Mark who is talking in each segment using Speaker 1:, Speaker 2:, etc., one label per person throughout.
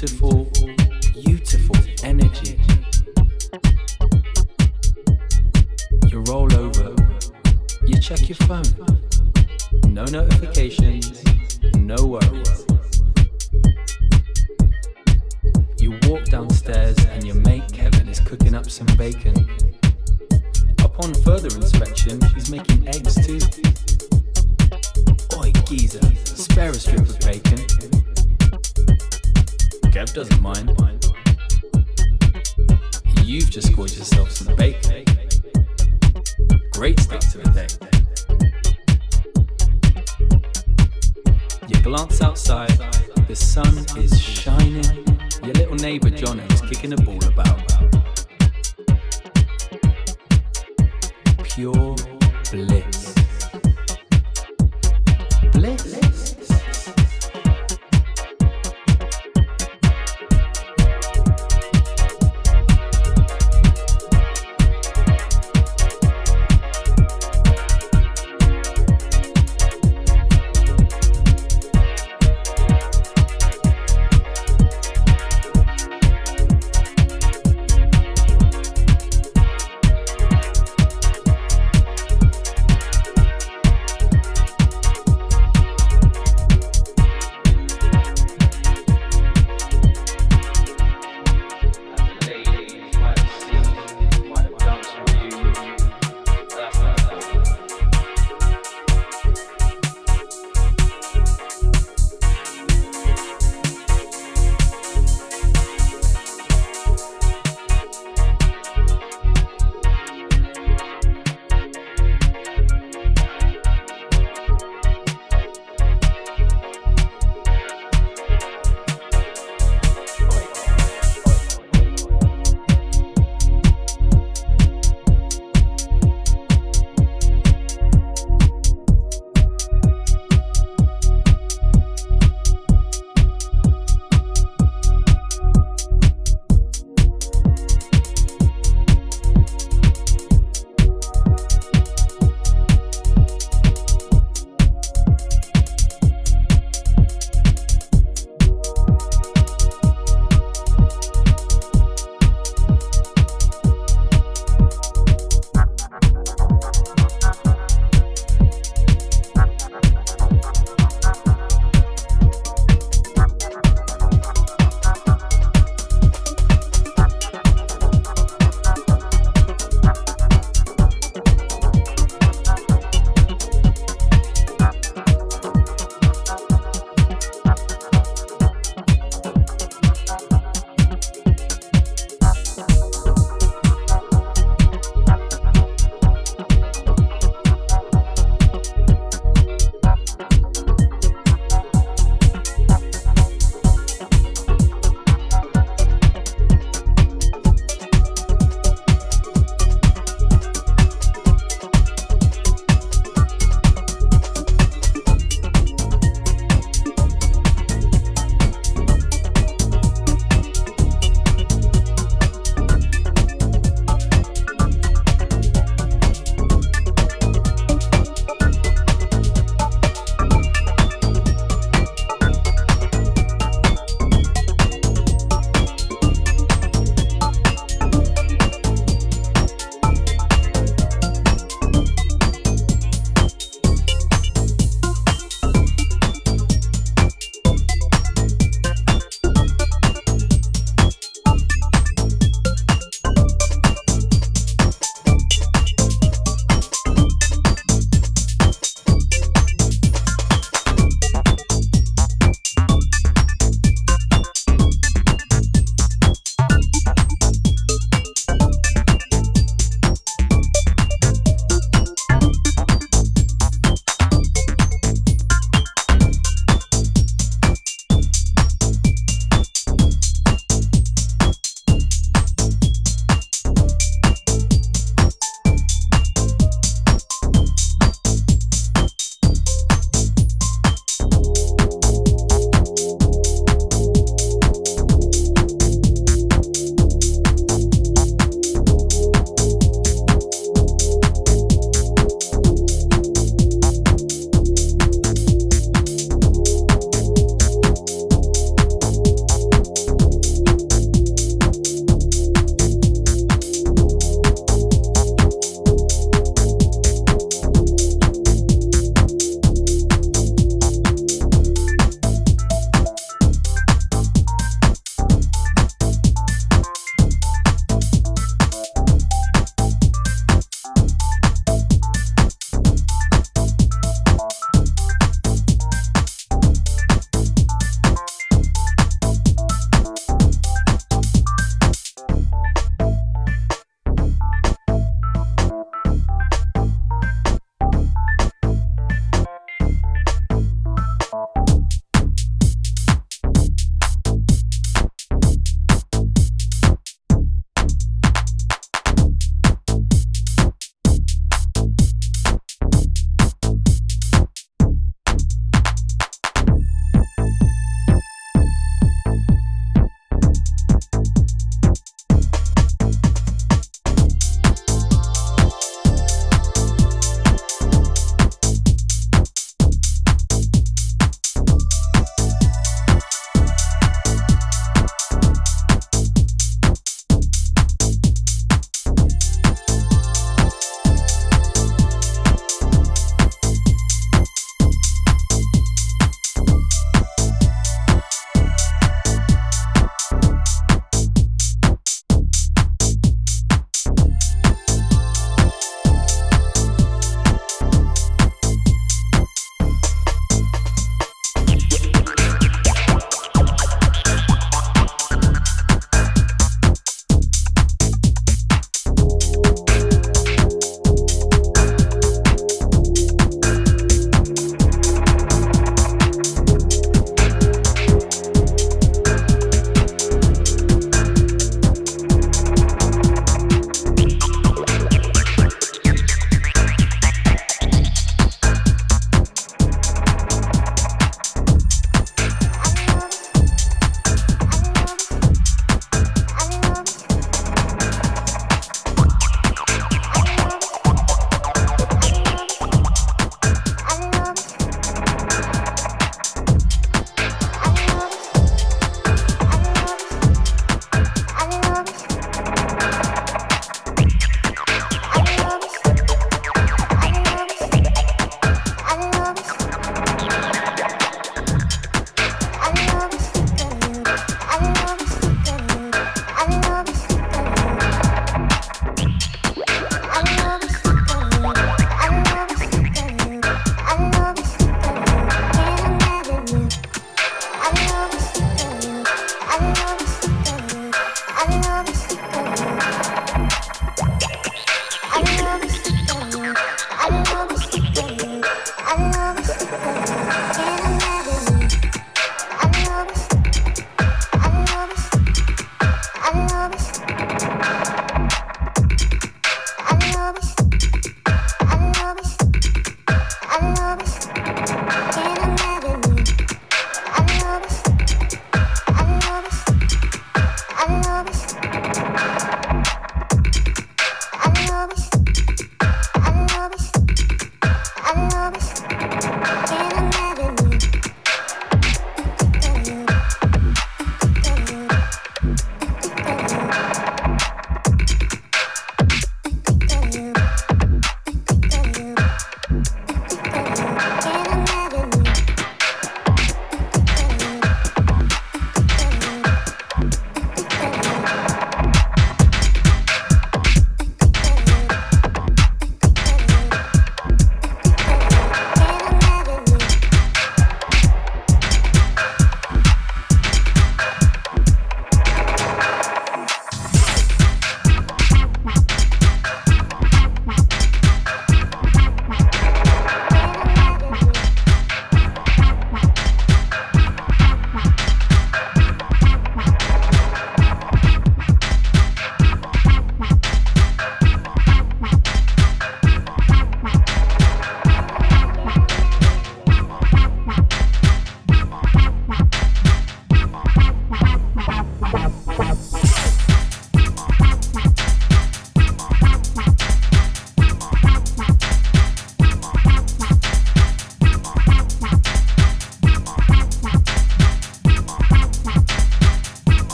Speaker 1: beautiful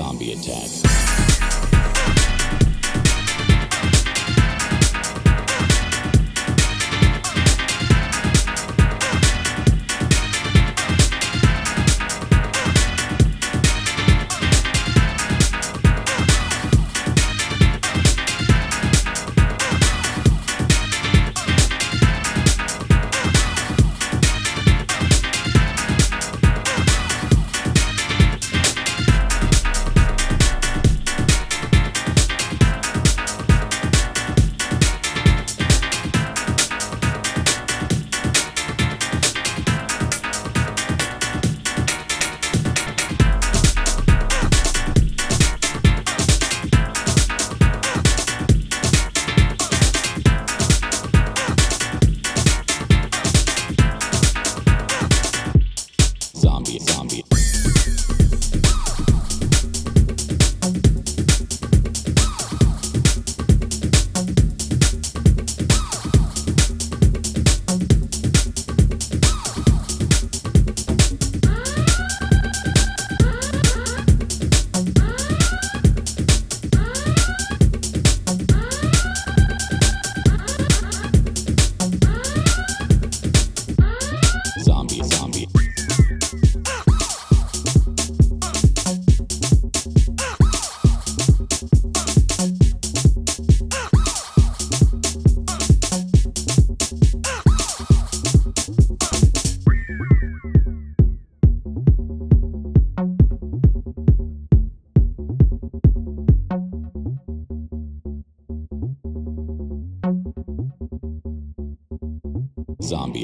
Speaker 1: Zombie attack.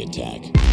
Speaker 1: Attack.